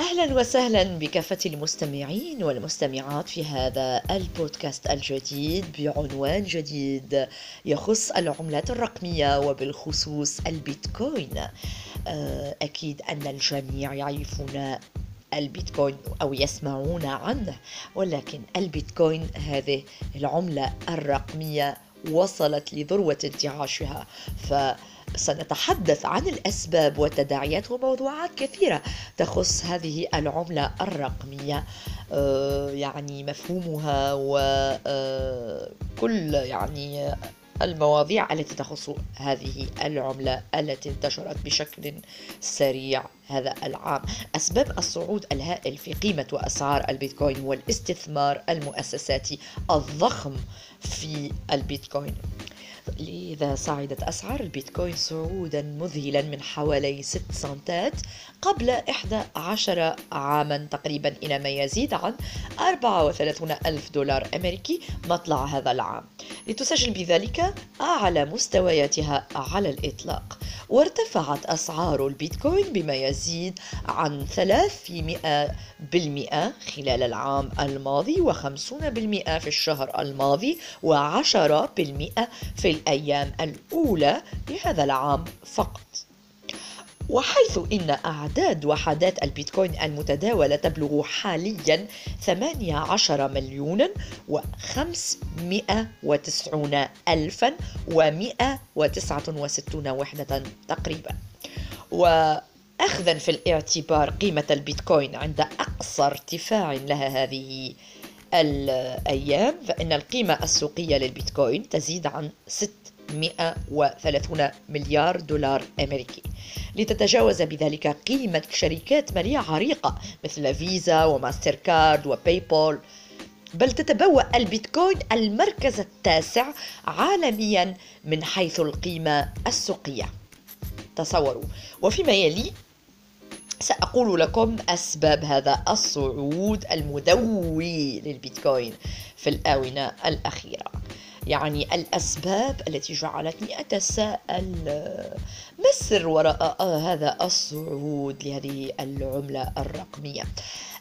أهلا وسهلا بكافة المستمعين والمستمعات في هذا البودكاست الجديد بعنوان جديد يخص العملات الرقمية وبالخصوص البيتكوين. آه، أكيد أن الجميع يعرفون البيتكوين أو يسمعون عنه ولكن البيتكوين هذه العملة الرقمية وصلت لذروة انتعاشها. ف سنتحدث عن الأسباب والتداعيات وموضوعات كثيرة تخص هذه العملة الرقمية. آه، يعني مفهومها وكل آه، يعني المواضيع التي تخص هذه العملة التي انتشرت بشكل سريع هذا العام. أسباب الصعود الهائل في قيمة وأسعار البيتكوين والاستثمار المؤسساتي الضخم في البيتكوين. لذا صعدت أسعار البيتكوين صعودا مذهلا من حوالي 6 سنتات قبل 11 عاما تقريبا إلى ما يزيد عن 34 ألف دولار أمريكي مطلع هذا العام. لتسجل بذلك أعلى مستوياتها على الإطلاق. وارتفعت أسعار البيتكوين بما يزيد عن 300 بالمئة خلال العام الماضي و50 بالمئة في الشهر الماضي و10 بالمئة في الأيام الأولى لهذا العام فقط. وحيث إن أعداد وحدات البيتكوين المتداولة تبلغ حاليا 18 مليونا و590 ألفا و169 وحدة تقريبا. وأخذا في الاعتبار قيمة البيتكوين عند أقصى ارتفاع لها هذه الأيام فإن القيمة السوقية للبيتكوين تزيد عن 630 مليار دولار أمريكي. لتتجاوز بذلك قيمة شركات مالية عريقة مثل فيزا وماستر كارد وباي بول بل تتبوأ البيتكوين المركز التاسع عالميا من حيث القيمة السوقية. تصوروا وفيما يلي سأقول لكم أسباب هذا الصعود المدوي للبيتكوين في الآونة الأخيرة. يعني الأسباب التي جعلتني أتساءل ما السر وراء هذا الصعود لهذه العملة الرقمية؟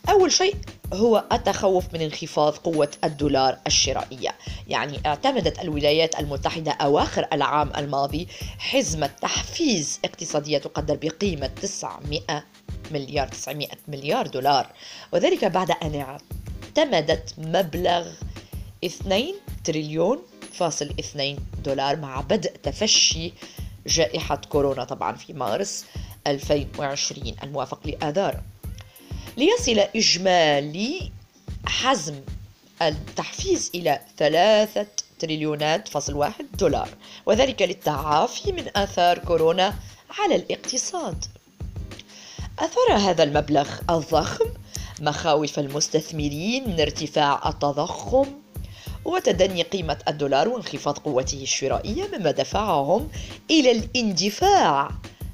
أول شيء هو التخوف من انخفاض قوة الدولار الشرائية. يعني اعتمدت الولايات المتحدة أواخر العام الماضي حزمة تحفيز اقتصادية تقدر بقيمة 900 مليار 900 مليار دولار. وذلك بعد أن اعتمدت مبلغ 2 تريليون فاصل 2 دولار مع بدء تفشي جائحة كورونا طبعا في مارس 2020 الموافق لآذار. ليصل إجمالي حزم التحفيز إلى ثلاثة تريليونات فاصل واحد دولار وذلك للتعافي من آثار كورونا على الاقتصاد. أثر هذا المبلغ الضخم مخاوف المستثمرين من ارتفاع التضخم وتدني قيمة الدولار وانخفاض قوته الشرائية مما دفعهم إلى الاندفاع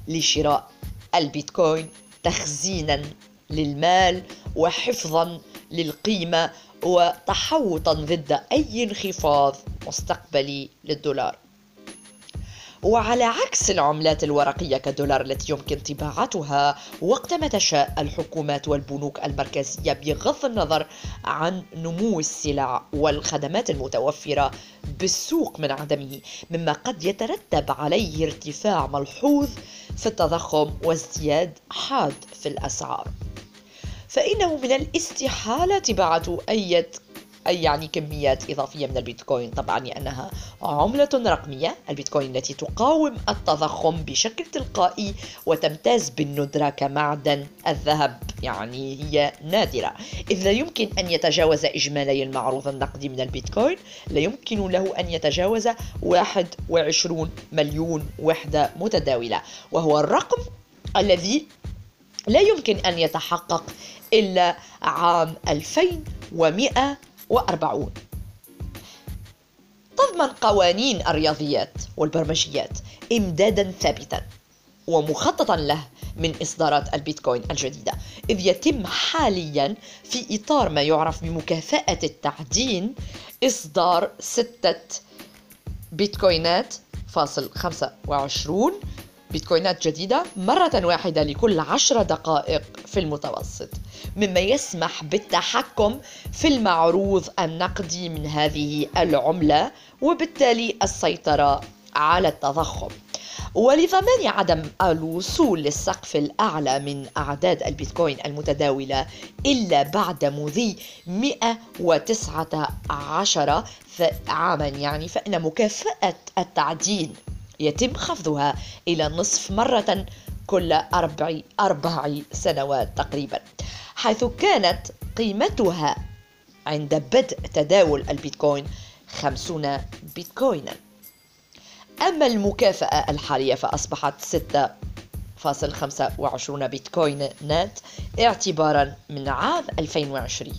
لشراء البيتكوين تخزينا للمال وحفظا للقيمة وتحوطا ضد أي انخفاض مستقبلي للدولار. وعلى عكس العملات الورقية كالدولار التي يمكن طباعتها وقتما تشاء الحكومات والبنوك المركزية بغض النظر عن نمو السلع والخدمات المتوفرة بالسوق من عدمه مما قد يترتب عليه ارتفاع ملحوظ في التضخم وازدياد حاد في الأسعار. فإنه من الاستحالة طباعة أي أي يعني كميات إضافية من البيتكوين. طبعا لأنها عملة رقمية البيتكوين التي تقاوم التضخم بشكل تلقائي وتمتاز بالندرة كمعدن الذهب. يعني هي نادرة. إذ لا يمكن أن يتجاوز إجمالي المعروض النقدي من البيتكوين. لا يمكن له أن يتجاوز 21 مليون وحدة متداولة. وهو الرقم الذي لا يمكن أن يتحقق إلا عام 2100 وأربعون. تضمن قوانين الرياضيات والبرمجيات إمدادا ثابتا ومخططا له من إصدارات البيتكوين الجديدة إذ يتم حاليا في إطار ما يعرف بمكافأة التعدين إصدار ستة بيتكوينات فاصل خمسة وعشرون بيتكوينات جديدة مرة واحدة لكل عشر دقائق في المتوسط. مما يسمح بالتحكم في المعروض النقدي من هذه العملة وبالتالي السيطرة على التضخم. ولضمان عدم الوصول للسقف الأعلى من أعداد البيتكوين المتداولة إلا بعد مضي 119 عاما يعني فإن مكافأة التعدين يتم خفضها إلى نصف مرة كل أربع, أربع سنوات تقريبا حيث كانت قيمتها عند بدء تداول البيتكوين 50 بيتكوينا. أما المكافأة الحالية فأصبحت 6.25 بيتكوين نت اعتبارا من عام 2020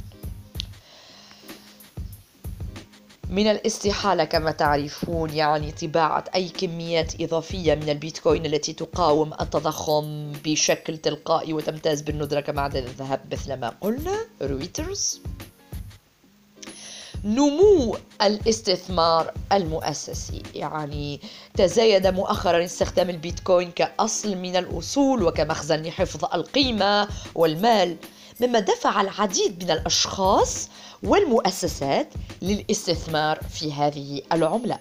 من الاستحالة كما تعرفون يعني طباعة أي كميات إضافية من البيتكوين التي تقاوم التضخم بشكل تلقائي وتمتاز بالندرة كمعدن الذهب مثل ما قلنا رويترز. نمو الاستثمار المؤسسي يعني تزايد مؤخرا استخدام البيتكوين كأصل من الأصول وكمخزن لحفظ القيمة والمال مما دفع العديد من الأشخاص والمؤسسات للاستثمار في هذه العملة.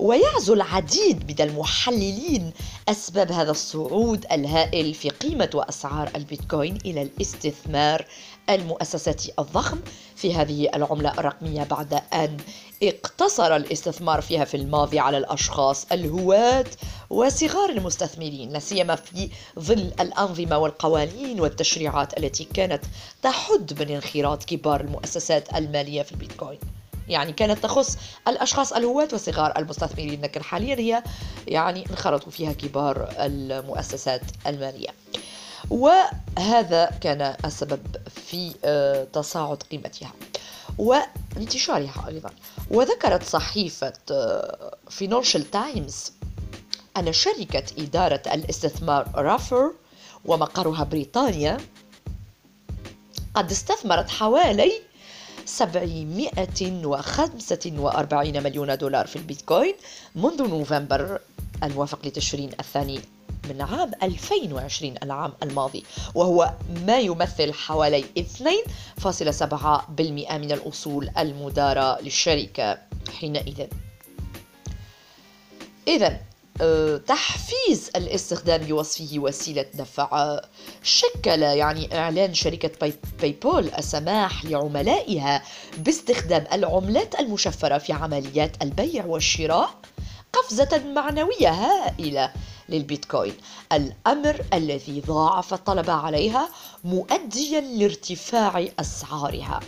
ويعزو العديد من المحللين أسباب هذا الصعود الهائل في قيمة وأسعار البيتكوين إلى الاستثمار المؤسساتي الضخم في هذه العملة الرقمية بعد أن اقتصر الاستثمار فيها في الماضي على الأشخاص الهواة وصغار المستثمرين لا سيما في ظل الأنظمة والقوانين والتشريعات التي كانت تحد من انخراط كبار المؤسسات المالية في البيتكوين. يعني كانت تخص الأشخاص الهواة وصغار المستثمرين لكن حاليا هي يعني انخرطوا فيها كبار المؤسسات المالية. وهذا كان السبب في آه، تصاعد قيمتها وانتشارها أيضا. وذكرت صحيفة Financial آه، Times أن شركة إدارة الاستثمار Ruffer ومقرها بريطانيا قد استثمرت حوالي 745 مليون دولار في البيتكوين منذ نوفمبر الموافق لتشرين الثاني من عام 2020 العام الماضي وهو ما يمثل حوالي 2.7% من الأصول المدارة للشركة حينئذ. إذا تحفيز الاستخدام بوصفه وسيلة دفع شكل يعني إعلان شركة Pay, PayPal السماح لعملائها باستخدام العملات المشفرة في عمليات البيع والشراء قفزة معنوية هائلة للبيتكوين. الأمر الذي ضاعف الطلب عليها مؤديا لارتفاع أسعارها.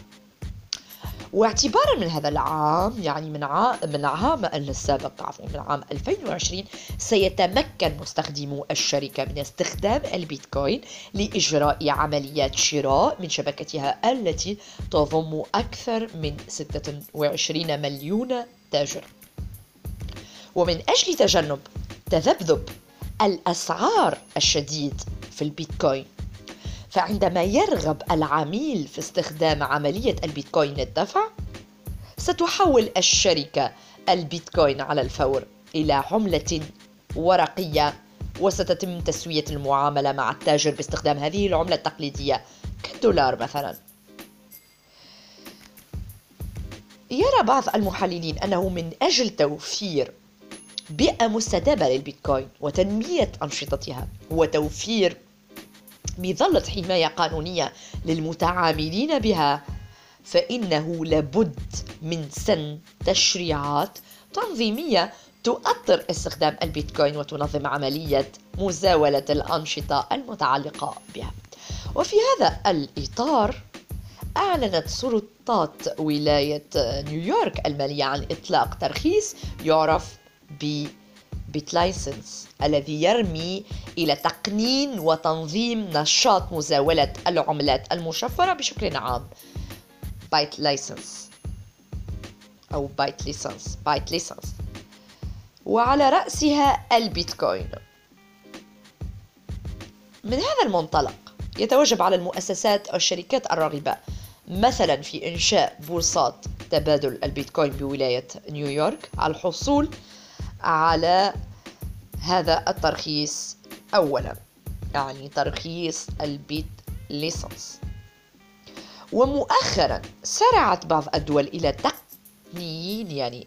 واعتبارا من هذا العام يعني من عام من عام السابق عفوا من عام 2020 سيتمكن مستخدمو الشركة من استخدام البيتكوين لإجراء عمليات شراء من شبكتها التي تضم أكثر من 26 مليون تاجر. ومن أجل تجنب تذبذب الأسعار الشديد في البيتكوين فعندما يرغب العميل في استخدام عملية البيتكوين للدفع ستحول الشركة البيتكوين على الفور إلى عملة ورقية وستتم تسوية المعاملة مع التاجر باستخدام هذه العملة التقليدية كالدولار مثلا. يرى بعض المحللين أنه من أجل توفير بيئة مستدامة للبيتكوين وتنمية أنشطتها وتوفير مظلة حماية قانونية للمتعاملين بها فإنه لابد من سن تشريعات تنظيمية تؤطر استخدام البيتكوين وتنظم عملية مزاولة الأنشطة المتعلقة بها. وفي هذا الإطار أعلنت سلطات ولاية نيويورك المالية عن إطلاق ترخيص يعرف BitLicense الذي يرمي إلى تقنين وتنظيم نشاط مزاولة العملات المشفرة بشكل عام. Byte License أو Byte License Byte License. وعلى رأسها البيتكوين. من هذا المنطلق يتوجب على المؤسسات أو الشركات الراغبة مثلا في إنشاء بورصات تبادل البيتكوين بولاية نيويورك على الحصول على هذا الترخيص. أولا يعني ترخيص البيت ليسنس ومؤخرا سارعت بعض الدول إلى تقنين يعني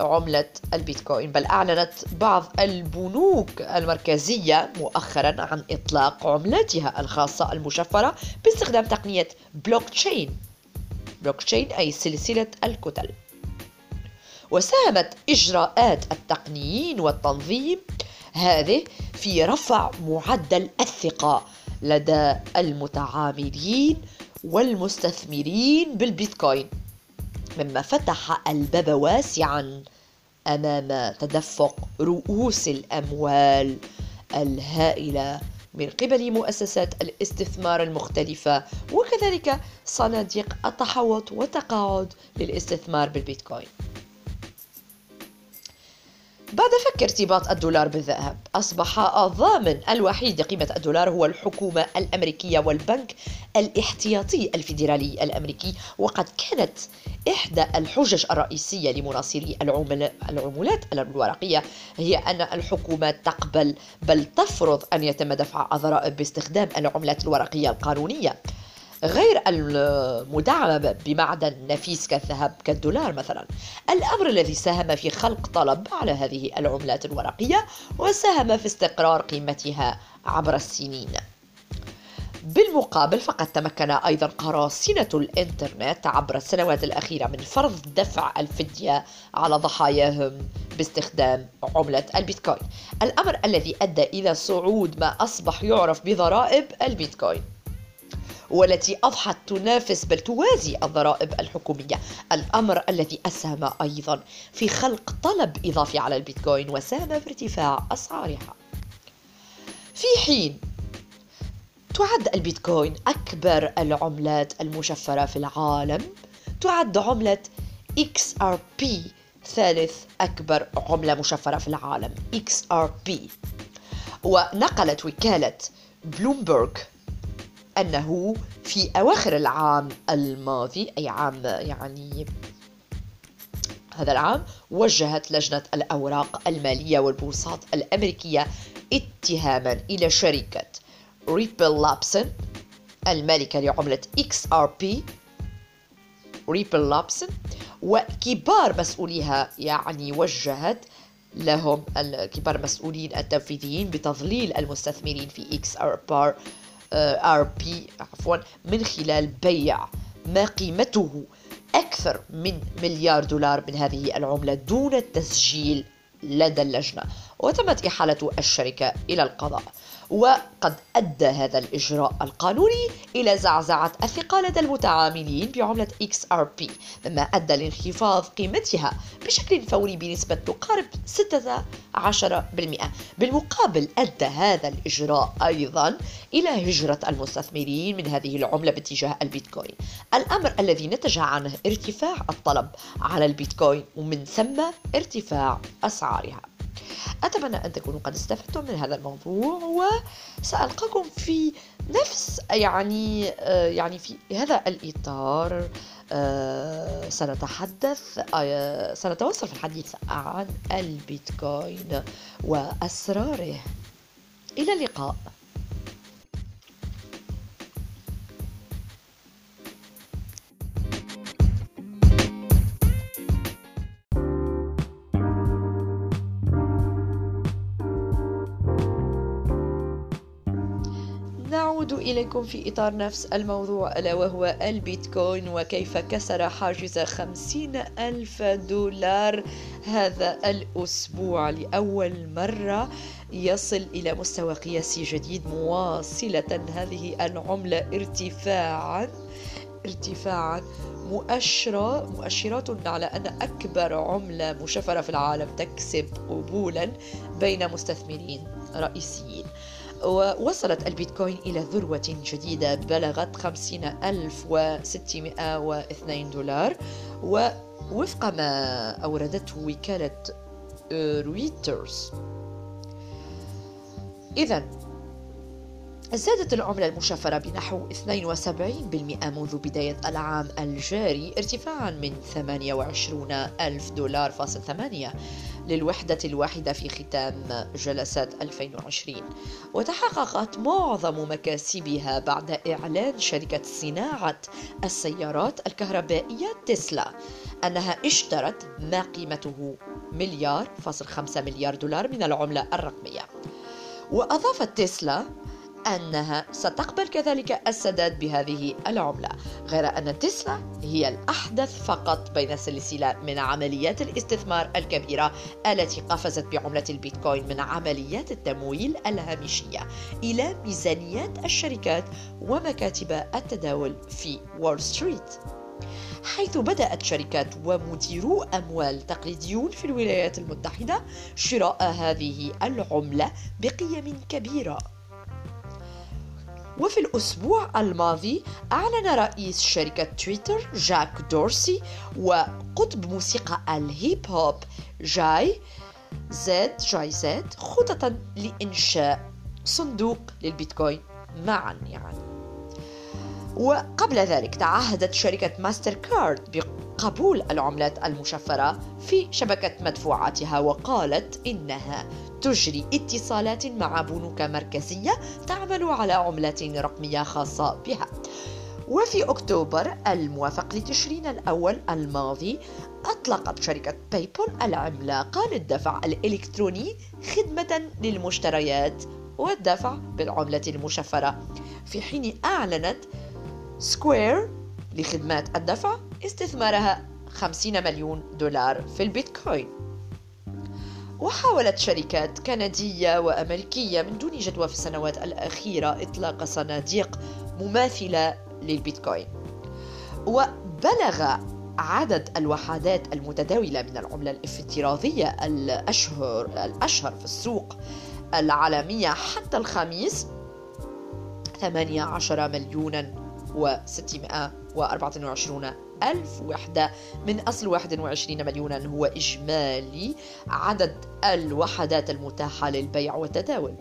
عملة البيتكوين بل أعلنت بعض البنوك المركزية مؤخرا عن إطلاق عملتها الخاصة المشفرة باستخدام تقنية blockchain blockchain أي سلسلة الكتل. وساهمت إجراءات التقنين والتنظيم هذه في رفع معدل الثقة لدى المتعاملين والمستثمرين بالبيتكوين مما فتح الباب واسعا أمام تدفق رؤوس الأموال الهائلة من قبل مؤسسات الاستثمار المختلفة. وكذلك صناديق التحوط والتقاعد للاستثمار بالبيتكوين. بعد فك ارتباط الدولار بالذهب. أصبح الضامن الوحيد لقيمة الدولار هو الحكومة الأمريكية والبنك الاحتياطي الفيدرالي الأمريكي وقد كانت إحدى الحجج الرئيسية لمناصري العملات الورقية هي أن الحكومة تقبل بل تفرض أن يتم دفع الضرائب باستخدام العملات الورقية القانونية. غير المدعمة بمعدن نفيس كالذهب كالدولار مثلا. الأمر الذي ساهم في خلق طلب على هذه العملات الورقية وساهم في استقرار قيمتها عبر السنين. بالمقابل فقد تمكن أيضا قراصنة الإنترنت عبر السنوات الأخيرة من فرض دفع الفدية على ضحاياهم باستخدام عملة البيتكوين. الأمر الذي أدى إلى صعود ما أصبح يعرف بضرائب البيتكوين. والتي أضحت تنافس بل توازي الضرائب الحكومية. الأمر الذي أسهم أيضا في خلق طلب إضافي على البيتكوين وساهم في ارتفاع أسعارها. في حين تعد البيتكوين أكبر العملات المشفرة في العالم تعد عملة XRP ثالث أكبر عملة مشفرة في العالم XRP ونقلت وكالة بلومبرغ أنه في أواخر العام الماضي أي عام يعني هذا العام وجهت لجنة الأوراق المالية والبورصات الأمريكية اتهاما إلى شركة Ripple Labs المالكة لعملة XRP Ripple Labs وكبار مسؤوليها يعني وجهت لهم الكبار المسؤولين التنفيذيين بتضليل المستثمرين في XRP RP عفوا من خلال بيع ما قيمته أكثر من مليار دولار من هذه العملة دون التسجيل لدى اللجنة. وتمت إحالة الشركة إلى القضاء. وقد أدى هذا الإجراء القانوني إلى زعزعة الثقة لدى المتعاملين بعملة XRP مما أدى لانخفاض قيمتها بشكل فوري بنسبة تقارب 16% بالمقابل أدى هذا الإجراء أيضا إلى هجرة المستثمرين من هذه العملة باتجاه البيتكوين. الأمر الذي نتج عنه ارتفاع الطلب على البيتكوين ومن ثم ارتفاع أسعارها. أتمنى أن تكونوا قد استفدتم من هذا الموضوع وسألقاكم في نفس يعني آه، يعني في هذا الإطار آه، سنتحدث آه، سنتوصل في الحديث عن البيتكوين وأسراره. إلى اللقاء. إليكم في إطار نفس الموضوع ألا وهو البيتكوين وكيف كسر حاجز خمسين ألف دولار هذا الأسبوع لأول مرة يصل إلى مستوى قياسي جديد مواصلة. هذه العملة ارتفاعا ارتفاعا مؤشرة مؤشرات على أن أكبر عملة مشفرة في العالم تكسب قبولا بين مستثمرين رئيسيين. ووصلت البيتكوين إلى ذروة جديدة بلغت 50602 دولار. ووفق ما أوردته وكالة رويترز إذا زادت العملة المشفرة بنحو 72% منذ بداية العام الجاري ارتفاعا من 28 ألف دولار فاصل 8 للوحدة الواحدة في ختام جلسات 2020 وتحققت معظم مكاسبها بعد إعلان شركة صناعة السيارات الكهربائية تسلا أنها اشترت ما قيمته مليار فاصل خمسة مليار دولار من العملة الرقمية. وأضافت تسلا أنها ستقبل كذلك السداد بهذه العملة غير أن تسلا هي الأحدث فقط بين سلسلة من عمليات الاستثمار الكبيرة التي قفزت بعملة البيتكوين من عمليات التمويل الهامشية إلى ميزانيات الشركات ومكاتب التداول في وول ستريت. حيث بدأت شركات ومديرو أموال تقليديون في الولايات المتحدة شراء هذه العملة بقيم كبيرة. وفي الأسبوع الماضي أعلن رئيس شركة تويتر جاك دورسي وقطب موسيقى الهيب هوب جاي زد جاي زد خططا لإنشاء صندوق للبيتكوين معا يعني. وقبل ذلك تعهدت شركة ماستر كارد بقبول العملات المشفرة في شبكة مدفوعاتها وقالت إنها تجري اتصالات مع بنوك مركزية تعمل على عملات رقمية خاصة بها. وفي أكتوبر الموافق لتشرين الأول الماضي أطلقت شركة بايبال العملاقة للدفع الإلكتروني خدمة للمشتريات والدفع بالعملة المشفرة في حين أعلنت سكوير لخدمات الدفع استثمارها 50 مليون دولار في البيتكوين. وحاولت شركات كندية وأمريكية من دون جدوى في السنوات الأخيرة إطلاق صناديق مماثلة للبيتكوين. وبلغ عدد الوحدات المتداولة من العملة الافتراضية الأشهر الأشهر في السوق العالمية حتى الخميس 18 مليونا و624 ألف وحدة. من أصل 21 مليونا هو إجمالي عدد الوحدات المتاحة للبيع والتداول.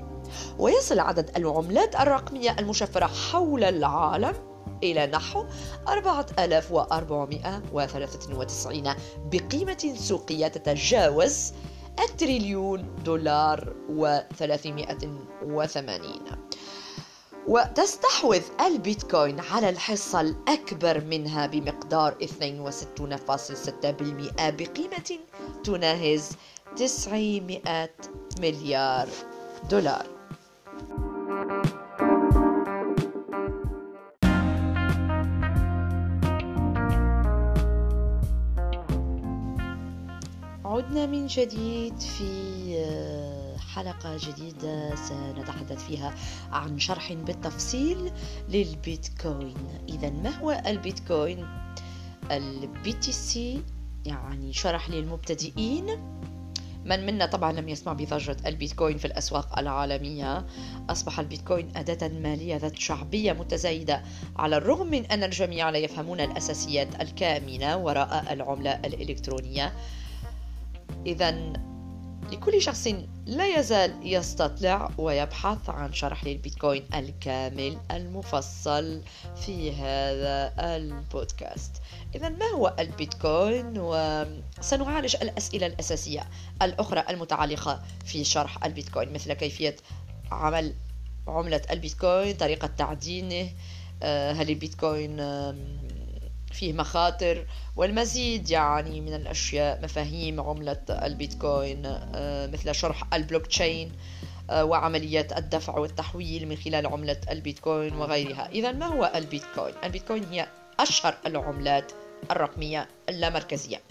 ويصل عدد العملات الرقمية المشفرة حول العالم إلى نحو 4493 بقيمة سوقية تتجاوز التريليون دولار و380 وتستحوذ البيتكوين على الحصة الأكبر منها بمقدار 62.6% بقيمة تناهز 900 مليار دولار. عدنا من جديد في حلقة جديدة سنتحدث فيها عن شرح بالتفصيل للبيتكوين. إذا ما هو البيتكوين؟ ال BTC يعني شرح للمبتدئين. من منا طبعا لم يسمع بضجة البيتكوين في الأسواق العالمية. أصبح البيتكوين أداة مالية ذات شعبية متزايدة على الرغم من أن الجميع لا يفهمون الأساسيات الكامنة وراء العملة الإلكترونية. إذا لكل شخص لا يزال يستطلع ويبحث عن شرح للبيتكوين الكامل المفصل في هذا البودكاست. إذا ما هو البيتكوين؟ وسنعالج الأسئلة الأساسية الأخرى المتعلقة في شرح البيتكوين مثل كيفية عمل عملة البيتكوين طريقة تعدينه آه، هل البيتكوين فيه مخاطر والمزيد يعني من الأشياء مفاهيم عملة البيتكوين آه، مثل شرح البلوك تشين آه، وعمليات الدفع والتحويل من خلال عملة البيتكوين وغيرها إذا ما هو البيتكوين؟ البيتكوين هي أشهر العملات الرقمية اللامركزية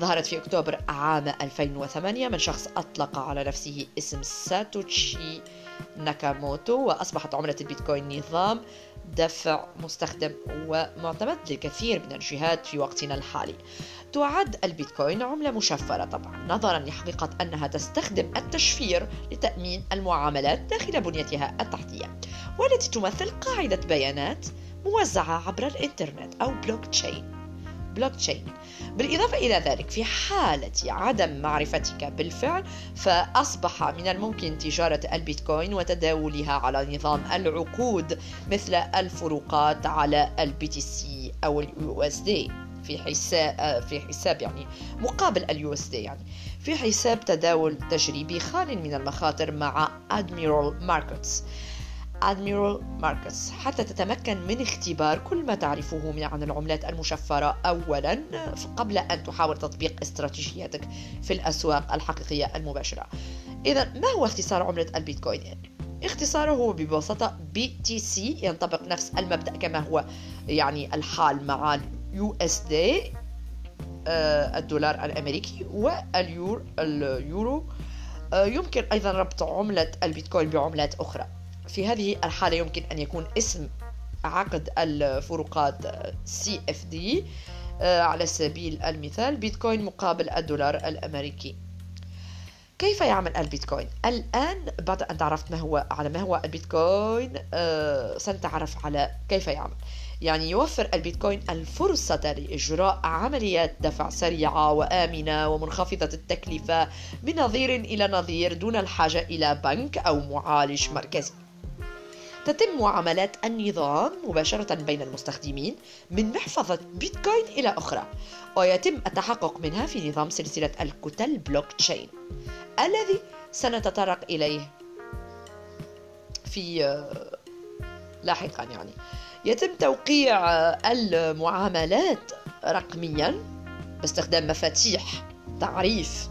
ظهرت في أكتوبر عام 2008 من شخص أطلق على نفسه اسم ساتوشي ناكاموتو وأصبحت عملة البيتكوين نظام دفع مستخدم ومعتمد للكثير من الجهات في وقتنا الحالي. تعد البيتكوين عملة مشفرة طبعا نظرا لحقيقة أنها تستخدم التشفير لتأمين المعاملات داخل بنيتها التحتية والتي تمثل قاعدة بيانات موزعة عبر الإنترنت أو blockchain blockchain بالإضافة إلى ذلك في حالة عدم معرفتك بالفعل فأصبح من الممكن تجارة البيتكوين وتداولها على نظام العقود مثل الفروقات على ال BTC أو ال USD. في حساب في حساب يعني مقابل ال USD يعني. في حساب تداول تجريبي خال من المخاطر مع ادميرال ماركتس ادميرال ماركتس حتى تتمكن من اختبار كل ما تعرفه عن العملات المشفرة. أولا قبل أن تحاول تطبيق استراتيجيتك في الأسواق الحقيقية المباشرة. إذا ما هو اختصار عملة البيتكوين؟ اختصاره ببساطة BTC ينطبق نفس المبدأ كما هو يعني الحال مع ال USD الدولار الأمريكي واليورو اليورو. آه، يمكن أيضا ربط عملة البيتكوين بعملات أخرى. في هذه الحالة يمكن أن يكون اسم عقد الفروقات اف دي على سبيل المثال بيتكوين مقابل الدولار الأمريكي. كيف يعمل البيتكوين؟ الآن بعد أن تعرفت ما هو على ما هو البيتكوين آه سنتعرف على كيف يعمل. يعني يوفر البيتكوين الفرصة لإجراء عمليات دفع سريعة وآمنة ومنخفضة التكلفة من نظير إلى نظير دون الحاجة إلى بنك أو معالج مركزي. تتم معاملات النظام مباشرة بين المستخدمين من محفظة بيتكوين إلى أخرى ويتم التحقق منها في نظام سلسلة الكتل بلوك تشين الذي سنتطرق إليه في آه، لاحقا يعني. يتم توقيع المعاملات رقميا باستخدام مفاتيح تعريف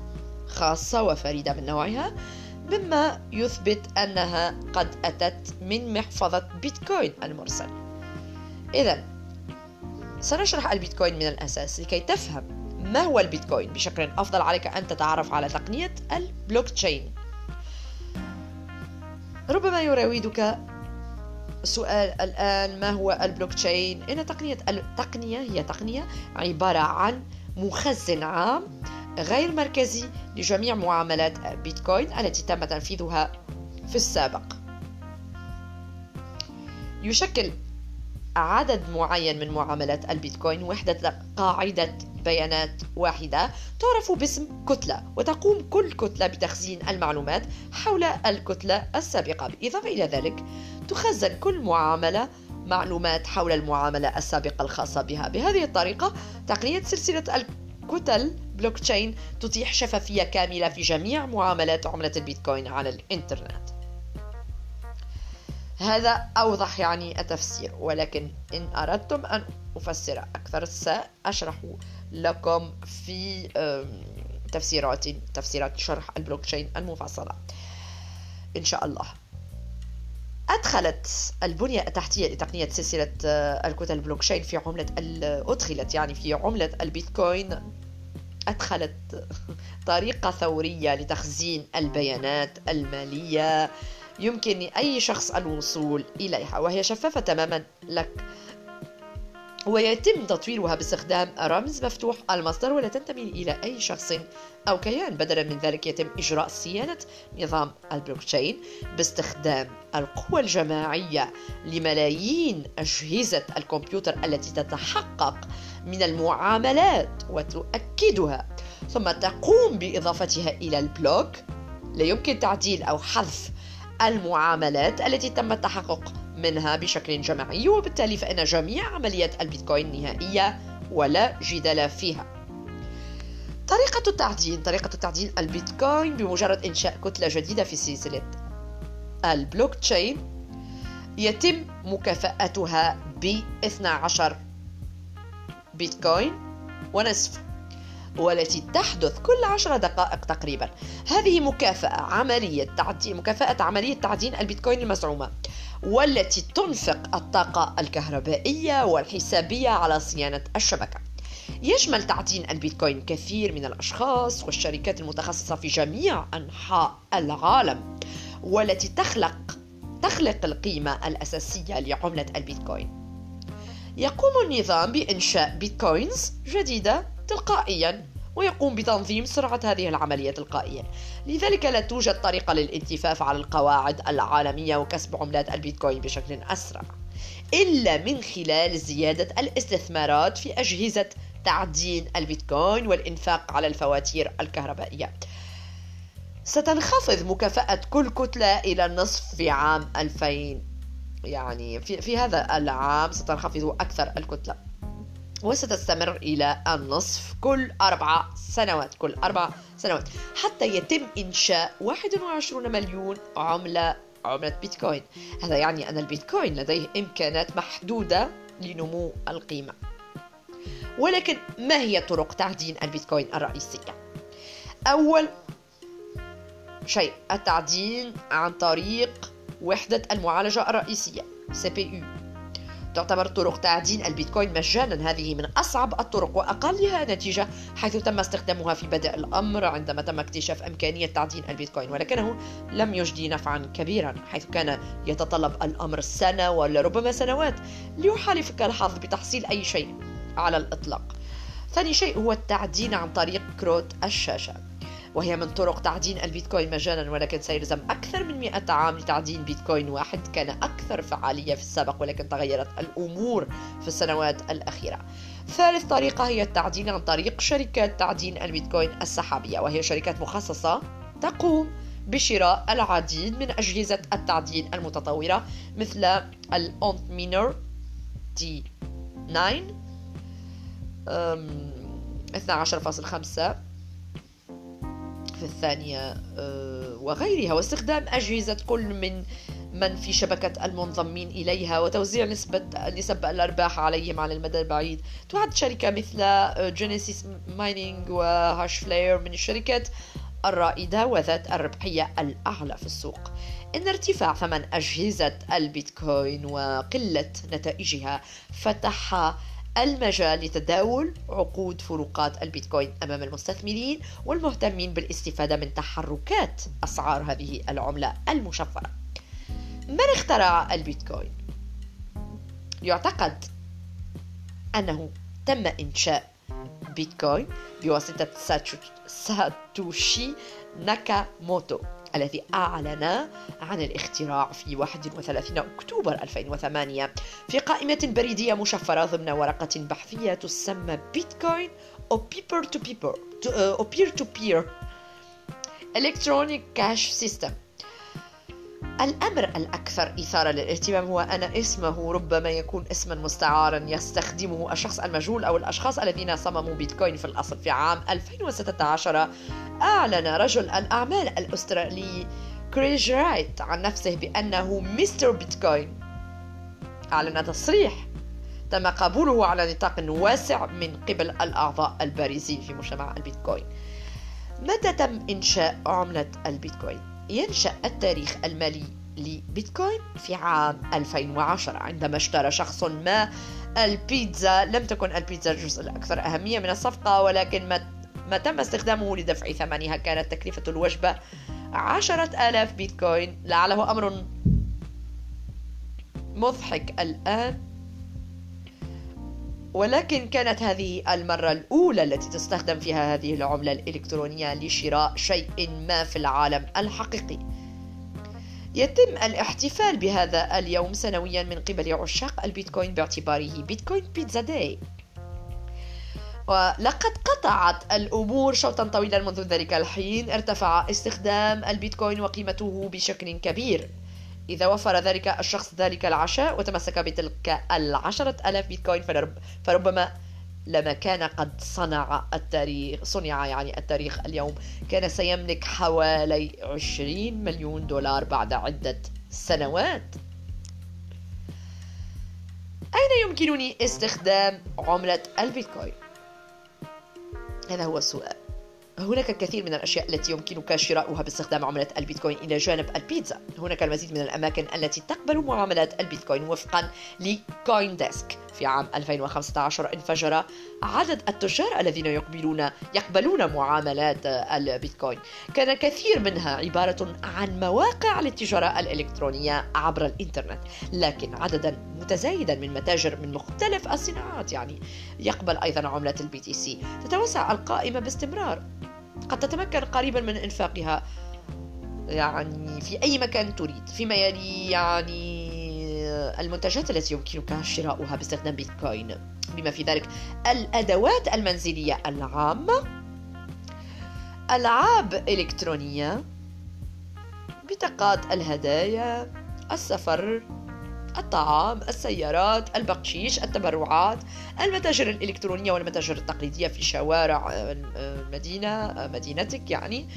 خاصة وفريدة من نوعها مما يثبت أنها قد أتت من محفظة بيتكوين المرسل إذا سنشرح البيتكوين من الأساس لكي تفهم ما هو البيتكوين بشكل أفضل عليك أن تتعرف على تقنية البلوك تشين ربما يراودك سؤال الآن ما هو البلوك تشين؟ إن تقنية التقنية هي تقنية عبارة عن مخزن عام غير مركزي لجميع معاملات بيتكوين التي تم تنفيذها في السابق. يشكل عدد معين من معاملات البيتكوين وحدة قاعدة بيانات واحدة تعرف باسم كتلة وتقوم كل كتلة بتخزين المعلومات حول الكتلة السابقة. بالإضافة إلى ذلك تخزن كل معاملة معلومات حول المعاملة السابقة الخاصة بها. بهذه الطريقة تقنية سلسلة الكتل بلوك تشين تتيح شفافية كاملة في جميع معاملات عملة البيتكوين على الإنترنت. هذا أوضح يعني التفسير ولكن إن أردتم أن أفسر أكثر سأشرح لكم في تفسيرات تفسيرات شرح البلوك تشين المفصلة. إن شاء الله. أدخلت البنية التحتية لتقنية سلسلة آه، الكتل البلوكشين في عملة أدخلت يعني في عملة البيتكوين. أدخلت طريقة ثورية لتخزين البيانات المالية. يمكن لأي شخص الوصول إليها وهي شفافة تماما لك. ويتم تطويرها باستخدام رمز مفتوح المصدر ولا تنتمي إلى أي شخص أو كيان. بدلا من ذلك يتم إجراء صيانة نظام البلوكتشين باستخدام القوى الجماعية لملايين أجهزة الكمبيوتر التي تتحقق من المعاملات وتؤكدها. ثم تقوم بإضافتها إلى البلوك. لا يمكن تعديل أو حذف المعاملات التي تم التحقق منها بشكل جماعي وبالتالي فإن جميع عمليات البيتكوين نهائية ولا جدال فيها. طريقة التعدين طريقة تعدين البيتكوين بمجرد إنشاء كتلة جديدة في سلسلة البلوك تشين يتم مكافأتها ب 12 بيتكوين ونصف والتي تحدث كل عشر دقائق تقريبا. هذه مكافأة عملية تعدين مكافأة عملية تعدين البيتكوين المزعومة. والتي تنفق الطاقة الكهربائية والحسابية على صيانة الشبكة. يشمل تعدين البيتكوين كثير من الأشخاص والشركات المتخصصة في جميع أنحاء العالم والتي تخلق تخلق القيمة الأساسية لعملة البيتكوين. يقوم النظام بإنشاء بيتكوينز جديدة تلقائيا. ويقوم بتنظيم سرعة هذه العملية تلقائيا. لذلك لا توجد طريقة للالتفاف على القواعد العالمية وكسب عملات البيتكوين بشكل أسرع إلا من خلال زيادة الاستثمارات في أجهزة تعدين البيتكوين والإنفاق على الفواتير الكهربائية. ستنخفض مكافأة كل كتلة إلى النصف في عام 2000 يعني في, في هذا العام ستنخفض أكثر الكتلة. وستستمر إلى النصف كل أربع سنوات كل أربع سنوات. حتى يتم إنشاء 21 مليون عملة عملة بيتكوين. هذا يعني أن البيتكوين لديه إمكانات محدودة لنمو القيمة. ولكن ما هي طرق تعدين البيتكوين الرئيسية؟ أول شيء التعدين عن طريق وحدة المعالجة الرئيسية CPU تعتبر طرق تعدين البيتكوين مجانا. هذه من أصعب الطرق وأقلها نتيجة حيث تم استخدامها في بدء الأمر عندما تم اكتشاف إمكانية تعدين البيتكوين ولكنه لم يجدي نفعا كبيرا حيث كان يتطلب الأمر سنة ولربما سنوات ليحالفك الحظ بتحصيل أي شيء على الإطلاق. ثاني شيء هو التعدين عن طريق كروت الشاشة. وهي من طرق تعدين البيتكوين مجانا ولكن سيلزم أكثر من 100 عام لتعدين بيتكوين واحد. كان أكثر فعالية في السابق ولكن تغيرت الأمور في السنوات الأخيرة. ثالث طريقة هي التعدين عن طريق شركات تعدين البيتكوين السحابية وهي شركات مخصصة تقوم بشراء العديد من أجهزة التعدين المتطورة مثل الأونت مينر تي 9 12.5 في الثانية آه، وغيرها. واستخدام أجهزة كل من من في شبكة المنضمين إليها وتوزيع نسبة نسب الأرباح عليهم على المدى البعيد. تعد شركة مثل جينيسيس مايننج وهاش فلاير من الشركات الرائدة وذات الربحية الأعلى في السوق. إن ارتفاع ثمن أجهزة البيتكوين وقلة نتائجها فتح المجال لتداول عقود فروقات البيتكوين أمام المستثمرين والمهتمين بالاستفادة من تحركات أسعار هذه العملة المشفرة. من اخترع البيتكوين؟ يعتقد أنه تم إنشاء بيتكوين بواسطة ساتوشي ناكاموتو الذي أعلن عن الاختراع في 31 أكتوبر 2008 في قائمة بريدية مشفرة ضمن ورقة بحثية تسمى بيتكوين أو paper to paper أو peer to peer Electronic Cash System الأمر الأكثر إثارة للاهتمام هو أن اسمه ربما يكون اسما مستعارا يستخدمه الشخص المجهول أو الأشخاص الذين صمموا بيتكوين في الأصل. في عام 2016 أعلن رجل الأعمال الأسترالي كريج رايت عن نفسه بأنه مستر بيتكوين. أعلن تصريح تم قبوله على نطاق واسع من قبل الأعضاء البارزين في مجتمع البيتكوين. متى تم إنشاء عملة البيتكوين؟ ينشأ التاريخ المالي لبيتكوين في عام 2010 عندما اشترى شخص ما البيتزا لم تكن البيتزا الجزء الأكثر أهمية من الصفقة ولكن ما ما تم استخدامه لدفع ثمنها كانت تكلفة الوجبة عشرة آلاف بيتكوين. لعله أمر مضحك الآن. ولكن كانت هذه المرة الأولى التي تستخدم فيها هذه العملة الإلكترونية لشراء شيء ما في العالم الحقيقي. يتم الاحتفال بهذا اليوم سنويا من قبل عشاق البيتكوين باعتباره بيتكوين بيتزا داي. ولقد قطعت الأمور شوطا طويلا منذ ذلك الحين. ارتفع استخدام البيتكوين وقيمته بشكل كبير. إذا وفر ذلك الشخص ذلك العشاء وتمسك بتلك العشرة ألاف بيتكوين فرب فربما لما كان قد صنع التاريخ صنع يعني التاريخ اليوم كان سيملك حوالي 20 مليون دولار بعد عدة سنوات أين يمكنني استخدام عملة البيتكوين؟ هذا هو السؤال هناك الكثير من الأشياء التي يمكنك شراؤها باستخدام عملة البيتكوين إلى جانب البيتزا. هناك المزيد من الأماكن التي تقبل معاملات البيتكوين وفقا لكوين ديسك في عام 2015 انفجر عدد التجار الذين يقبلون يقبلون معاملات البيتكوين. كان كثير منها عبارة عن مواقع للتجارة الإلكترونية عبر الإنترنت لكن عددا متزايدا من متاجر من مختلف الصناعات يعني يقبل أيضا عملة ال BTC تتوسع القائمة باستمرار. قد تتمكن قريبا من إنفاقها يعني في أي مكان تريد فيما يلي يعني المنتجات التي يمكنك شراؤها باستخدام بيتكوين. بما في ذلك الأدوات المنزلية العامة. ألعاب إلكترونية. بطاقات الهدايا. السفر. الطعام. السيارات. البقشيش. التبرعات. المتاجر الإلكترونية والمتاجر التقليدية في شوارع المدينة آه، مدينتك يعني.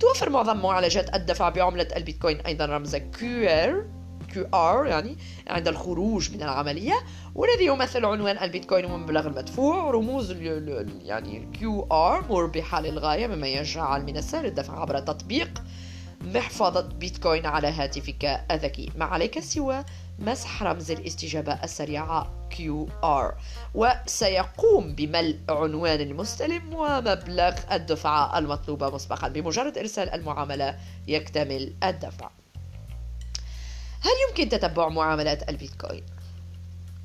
توفر معظم معالجات الدفع بعملة البيتكوين. أيضا رمز QR QR يعني عند الخروج من العملية والذي يمثل عنوان البيتكوين ومبلغ المدفوع رموز يعني QR مربحة للغاية مما يجعل من السهل الدفع عبر تطبيق محفظة بيتكوين على هاتفك الذكي. ما عليك سوى مسح رمز الاستجابة السريعة QR وسيقوم بملء عنوان المستلم ومبلغ الدفعة المطلوبة مسبقا بمجرد إرسال المعاملة يكتمل الدفع. هل يمكن تتبع معاملات البيتكوين؟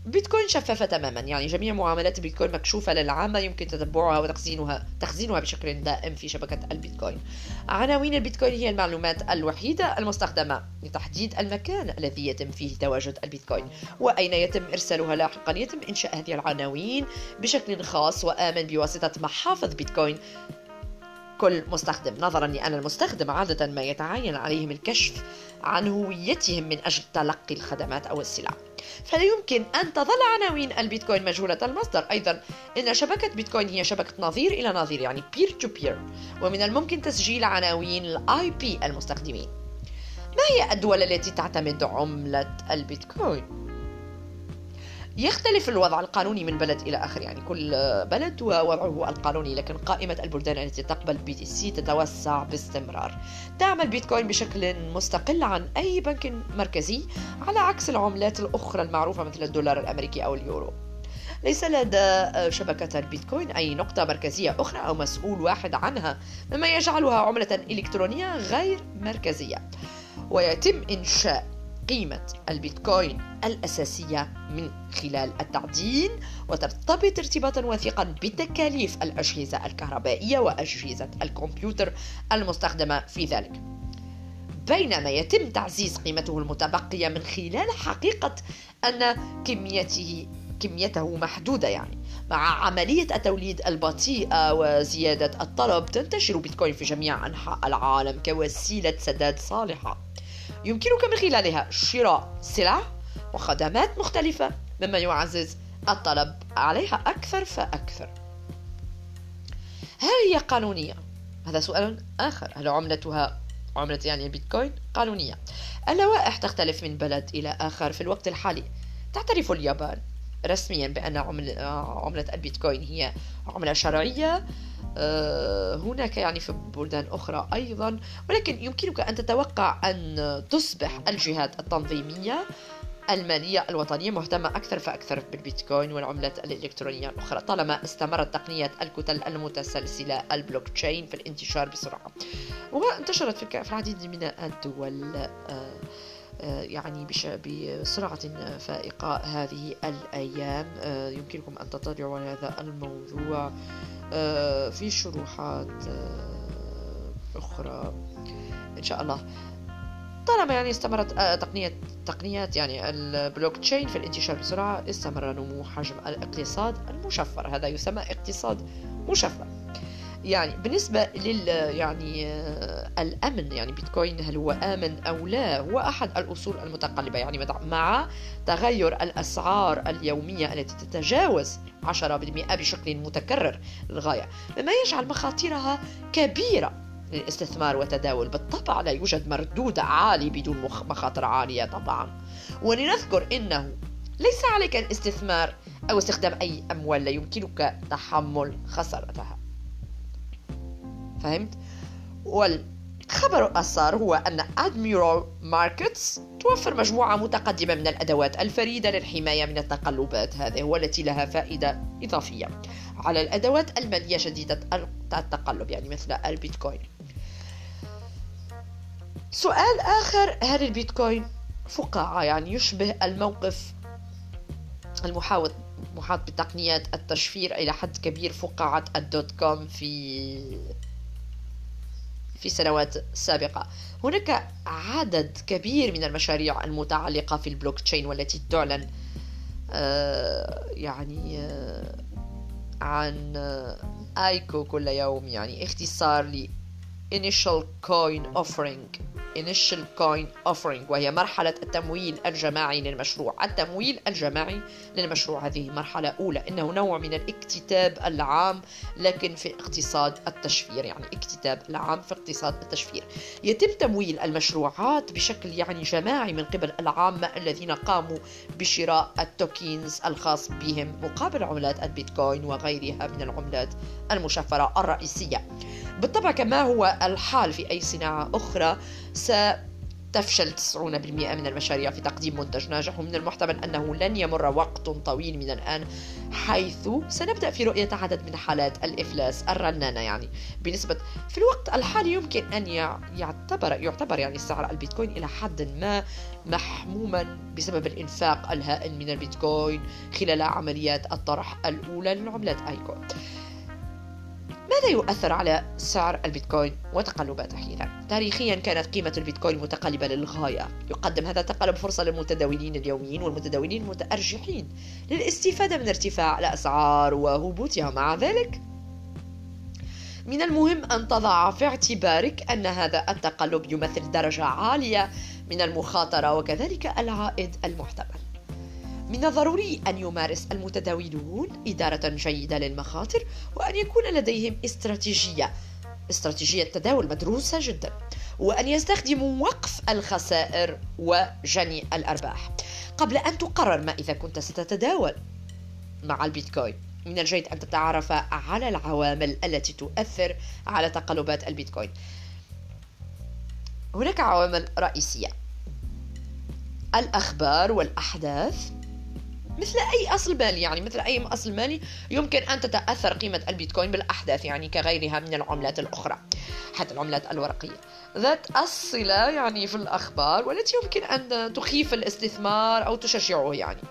بيتكوين شفافة تماما يعني جميع معاملات البيتكوين مكشوفة للعامة يمكن تتبعها وتخزينها تخزينها بشكل دائم في شبكة البيتكوين. عناوين البيتكوين هي المعلومات الوحيدة المستخدمة لتحديد المكان الذي يتم فيه تواجد البيتكوين. وأين يتم إرسالها لاحقا؟ يتم إنشاء هذه العناوين بشكل خاص وآمن بواسطة محافظ بيتكوين. كل مستخدم نظرا لأن المستخدم عادة ما يتعين عليهم الكشف عن هويتهم من أجل تلقي الخدمات أو السلع. فلا يمكن أن تظل عناوين البيتكوين مجهولة المصدر. أيضا إن شبكة بيتكوين هي شبكة نظير إلى نظير يعني peer to peer ومن الممكن تسجيل عناوين ال IP المستخدمين. ما هي الدول التي تعتمد عملة البيتكوين؟ يختلف الوضع القانوني من بلد إلى آخر. يعني كل بلد ووضعه القانوني لكن قائمة البلدان التي تقبل BTC تتوسع باستمرار. تعمل بيتكوين بشكل مستقل عن أي بنك مركزي على عكس العملات الأخرى المعروفة مثل الدولار الأمريكي أو اليورو. ليس لدى شبكة البيتكوين أي نقطة مركزية أخرى أو مسؤول واحد عنها مما يجعلها عملة إلكترونية غير مركزية. ويتم إنشاء قيمة البيتكوين الأساسية من خلال التعدين وترتبط ارتباطا وثيقا بتكاليف الأجهزة الكهربائية وأجهزة الكمبيوتر المستخدمة في ذلك. بينما يتم تعزيز قيمته المتبقية من خلال حقيقة أن كميته كميته محدودة يعني. مع عملية التوليد البطيئة وزيادة الطلب تنتشر بيتكوين في جميع أنحاء العالم كوسيلة سداد صالحة. يمكنك من خلالها شراء سلع وخدمات مختلفة مما يعزز الطلب عليها أكثر فأكثر. هل هي قانونية؟ هذا سؤال آخر. هل عملتها عملة يعني البيتكوين قانونية. اللوائح تختلف من بلد إلى آخر في الوقت الحالي. تعترف اليابان رسميا بأن عملة البيتكوين هي عملة شرعية. آه، هناك يعني في بلدان أخرى أيضا. ولكن يمكنك أن تتوقع أن تصبح الجهات التنظيمية المالية الوطنية مهتمة أكثر فأكثر بالبيتكوين والعملات الإلكترونية الأخرى طالما استمرت تقنية الكتل المتسلسلة البلوك تشين في الانتشار بسرعة. وانتشرت في العديد من الدول. آه، يعني بسرعة فائقة هذه الأيام. يمكنكم أن تطلعوا على هذا الموضوع. آه، في شروحات آه، أخرى. إن شاء الله. طالما يعني استمرت آه، تقنية تقنيات يعني البلوك تشين في الانتشار بسرعة استمر نمو حجم الاقتصاد المشفر. هذا يسمى اقتصاد مشفر. يعني بالنسبة لل يعني الأمن يعني بيتكوين هل هو آمن أو لا هو أحد الأصول المتقلبة. يعني مع تغير الأسعار اليومية التي تتجاوز 10% بشكل متكرر للغاية مما يجعل مخاطرها كبيرة للاستثمار والتداول. بالطبع لا يوجد مردود عالي بدون مخاطر عالية طبعا. ولنذكر أنه ليس عليك الاستثمار أو استخدام أي أموال لا يمكنك تحمل خسارتها. فهمت؟ والخبر السار هو أن أدميرال ماركتس توفر مجموعة متقدمة من الأدوات الفريدة للحماية من التقلبات. هذه والتي لها فائدة إضافية على الأدوات المالية شديدة التقلب يعني مثل البيتكوين. سؤال آخر هل البيتكوين فقاعة؟ يعني يشبه الموقف المحاوط محاط بتقنيات التشفير إلى حد كبير فقاعة ال dot com في في سنوات سابقة. هناك عدد كبير من المشاريع المتعلقة في البلوك تشين والتي تعلن آه، يعني آه، عن آيكو كل يوم يعني اختصار ل initial coin offering. Initial Coin Offering وهي مرحلة التمويل الجماعي للمشروع. التمويل الجماعي للمشروع هذه مرحلة أولى. إنه نوع من الاكتتاب العام لكن في اقتصاد التشفير يعني اكتتاب العام في اقتصاد التشفير. يتم تمويل المشروعات بشكل يعني جماعي من قبل العامة الذين قاموا بشراء ال tokens الخاص بهم مقابل عملات البيتكوين وغيرها من العملات المشفرة الرئيسية. بالطبع كما هو الحال في أي صناعة أخرى ستفشل 90% من المشاريع في تقديم منتج ناجح ومن المحتمل أنه لن يمر وقت طويل من الآن حيث سنبدأ في رؤية عدد من حالات الإفلاس الرنانة. يعني بنسبة في الوقت الحالي يمكن أن يعتبر يعتبر يعني سعر البيتكوين إلى حد ما محموما بسبب الإنفاق الهائل من البيتكوين خلال عمليات الطرح الأولى للعملات آيكو ماذا يؤثر على سعر البيتكوين وتقلباته إذا؟ تاريخيا كانت قيمة البيتكوين متقلبة للغاية. يقدم هذا التقلب فرصة للمتداولين اليوميين والمتداولين المتأرجحين للاستفادة من ارتفاع الأسعار وهبوطها. مع ذلك من المهم أن تضع في اعتبارك أن هذا التقلب يمثل درجة عالية من المخاطرة وكذلك العائد المحتمل. من الضروري أن يمارس المتداولون إدارة جيدة للمخاطر وأن يكون لديهم استراتيجية استراتيجية تداول مدروسة جدا وأن يستخدموا وقف الخسائر وجني الأرباح. قبل أن تقرر ما إذا كنت ستتداول مع البيتكوين من الجيد أن تتعرف على العوامل التي تؤثر على تقلبات البيتكوين. هناك عوامل رئيسية. الأخبار والأحداث مثل أي أصل مالي يعني مثل أي أصل مالي يمكن أن تتأثر قيمة البيتكوين بالأحداث يعني كغيرها من العملات الأخرى حتى العملات الورقية. ذات الصلة يعني في الأخبار والتي يمكن أن تخيف الاستثمار أو تشجعه يعني.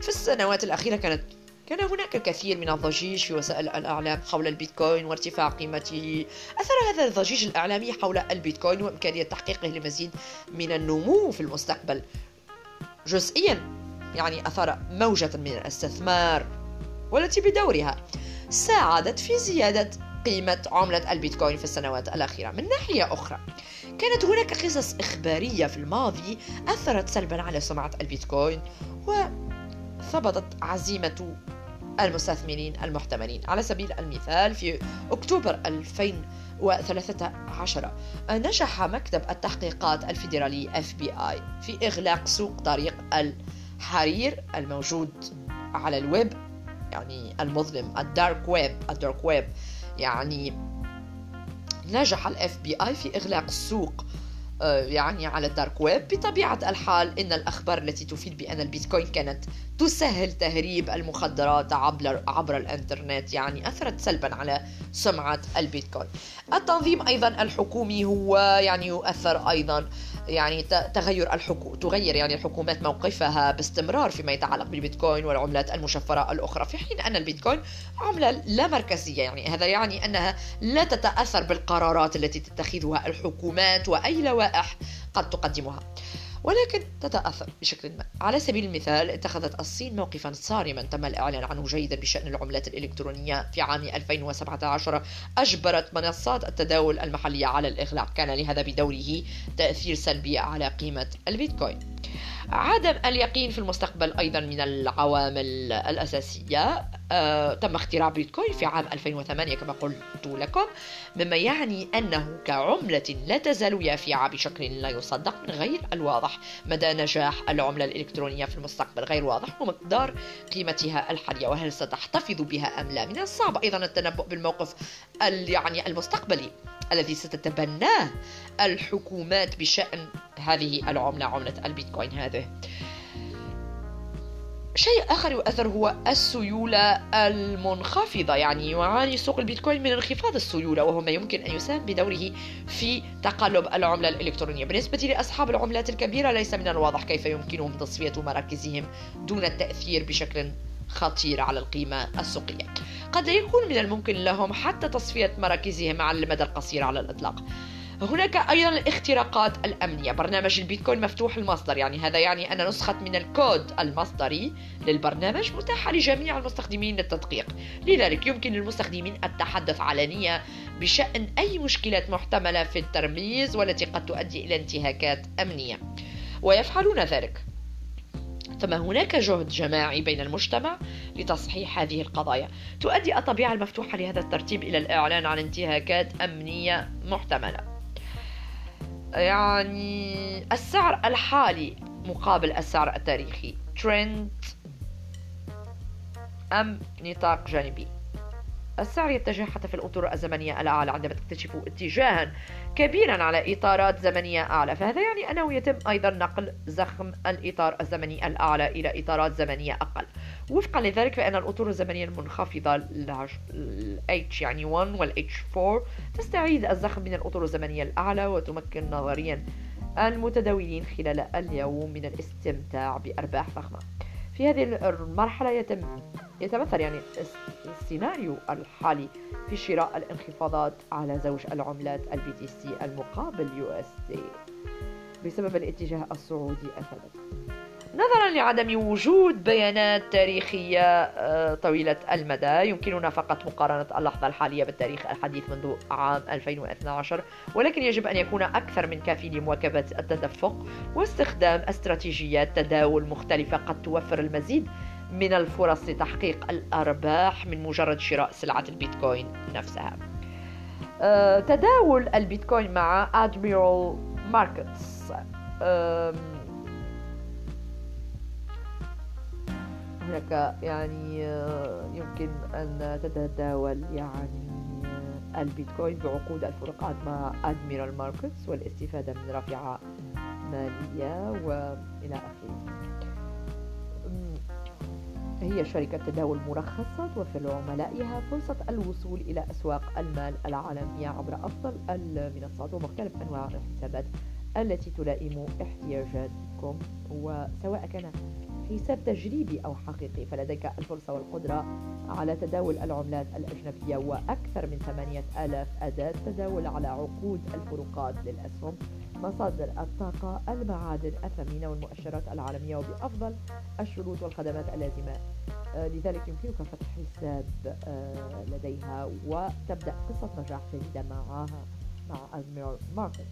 في السنوات الأخيرة كانت كان هناك الكثير من الضجيج في وسائل الإعلام حول البيتكوين وارتفاع قيمته. أثر هذا الضجيج الإعلامي حول البيتكوين وإمكانية تحقيقه لمزيد من النمو في المستقبل. جزئيا يعني أثار موجة من الاستثمار والتي بدورها ساعدت في زيادة قيمة عملة البيتكوين في السنوات الأخيرة. من ناحية أخرى كانت هناك قصص إخبارية في الماضي أثرت سلبا على سمعة البيتكوين وثبطت عزيمة المستثمرين المحتملين. على سبيل المثال في أكتوبر 2013 نجح مكتب التحقيقات الفيدرالي FBI في إغلاق سوق طريق ال حرير الموجود على الويب يعني المظلم ال dark web ال dark web يعني نجح ال FBI في إغلاق السوق آه، يعني على ال dark web. بطبيعة الحال إن الأخبار التي تفيد بأن البيتكوين كانت تسهل تهريب المخدرات عبر, عبر الإنترنت يعني أثرت سلبا على سمعة البيتكوين. التنظيم أيضا الحكومي هو يعني يؤثر أيضا يعني تغير الحكو... تغير يعني الحكومات موقفها باستمرار فيما يتعلق بالبيتكوين والعملات المشفرة الأخرى في حين أن البيتكوين عملة لا مركزية. يعني هذا يعني أنها لا تتأثر بالقرارات التي تتخذها الحكومات وأي لوائح قد تقدمها. ولكن تتأثر بشكل ما. على سبيل المثال اتخذت الصين موقفا صارما تم الإعلان عنه جيدا بشأن العملات الإلكترونية في عام 2017 أجبرت منصات التداول المحلية على الإغلاق. كان لهذا بدوره تأثير سلبي على قيمة البيتكوين. عدم اليقين في المستقبل أيضا من العوامل الأساسية. آه، تم اختراع بيتكوين في عام 2008 كما قلت لكم مما يعني أنه كعملة لا تزال يافعة بشكل لا يصدق من غير الواضح. مدى نجاح العملة الإلكترونية في المستقبل غير واضح ومقدار قيمتها الحالية وهل ستحتفظ بها أم لا؟ من الصعب أيضا التنبؤ بالموقف يعني المستقبلي الذي ستتبناه الحكومات بشأن هذه العملة عملة البيتكوين هذه. شيء آخر يؤثر هو السيولة المنخفضة يعني يعاني سوق البيتكوين من انخفاض السيولة وهو ما يمكن أن يساهم بدوره في تقلب العملة الإلكترونية. بالنسبة لأصحاب العملات الكبيرة ليس من الواضح كيف يمكنهم تصفية مراكزهم دون التأثير بشكل خطير على القيمة السوقية. قد لا يكون من الممكن لهم حتى تصفية مراكزهم على المدى القصير على الإطلاق. هناك أيضا الاختراقات الأمنية. برنامج البيتكوين مفتوح المصدر يعني هذا يعني أن نسخة من الكود المصدري للبرنامج متاحة لجميع المستخدمين للتدقيق. لذلك يمكن للمستخدمين التحدث علنيا بشأن أي مشكلات محتملة في الترميز والتي قد تؤدي إلى انتهاكات أمنية. ويفعلون ذلك. فما هناك جهد جماعي بين المجتمع لتصحيح هذه القضايا. تؤدي الطبيعة المفتوحة لهذا الترتيب إلى الإعلان عن انتهاكات أمنية محتملة. يعني السعر الحالي مقابل السعر التاريخي. ترند أم نطاق جانبي. السعر يتجه حتى في الأطر الزمنية الأعلى عندما تكتشف اتجاها كبيرا على إطارات زمنية أعلى. فهذا يعني أنه يتم أيضا نقل زخم الإطار الزمني الأعلى إلى إطارات زمنية أقل. وفقا لذلك فإن الأطر الزمنية المنخفضة ال H يعني 1 وال H4 تستعيد الزخم من الأطر الزمنية الأعلى وتمكن نظريا المتداولين خلال اليوم من الاستمتاع بأرباح ضخمة في هذه المرحلة يتم يتمثل يعني السيناريو الحالي في شراء الانخفاضات على زوج العملات ال BTC المقابل USD بسبب الاتجاه الصعودي الثابت نظرا لعدم وجود بيانات تاريخية آه، طويلة المدى يمكننا فقط مقارنة اللحظة الحالية بالتاريخ الحديث منذ عام 2012 ولكن يجب أن يكون أكثر من كافي لمواكبة التدفق واستخدام استراتيجيات تداول مختلفة قد توفر المزيد من الفرص لتحقيق الأرباح من مجرد شراء سلعة البيتكوين نفسها. آه، تداول البيتكوين مع Admiral Markets. هناك يعني آه، يمكن أن تتداول يعني البيتكوين بعقود الفروقات مع أدميرال ماركتس والاستفادة من رافعة مالية وإلى آخره. هي شركة تداول مرخصة توفر لعملائها فرصة الوصول إلى أسواق المال العالمية عبر أفضل المنصات ومختلف أنواع الحسابات التي تلائم احتياجاتكم. وسواء كان حساب تجريبي أو حقيقي فلديك الفرصة والقدرة على تداول العملات الأجنبية وأكثر من 8000 أداة تداول على عقود الفروقات للأسهم. مصادر الطاقة المعادن الثمينة والمؤشرات العالمية وبأفضل الشروط والخدمات اللازمة. آه، لذلك يمكنك فتح حساب آه، لديها وتبدأ قصة نجاح جديدة معها مع أزمير ماركت.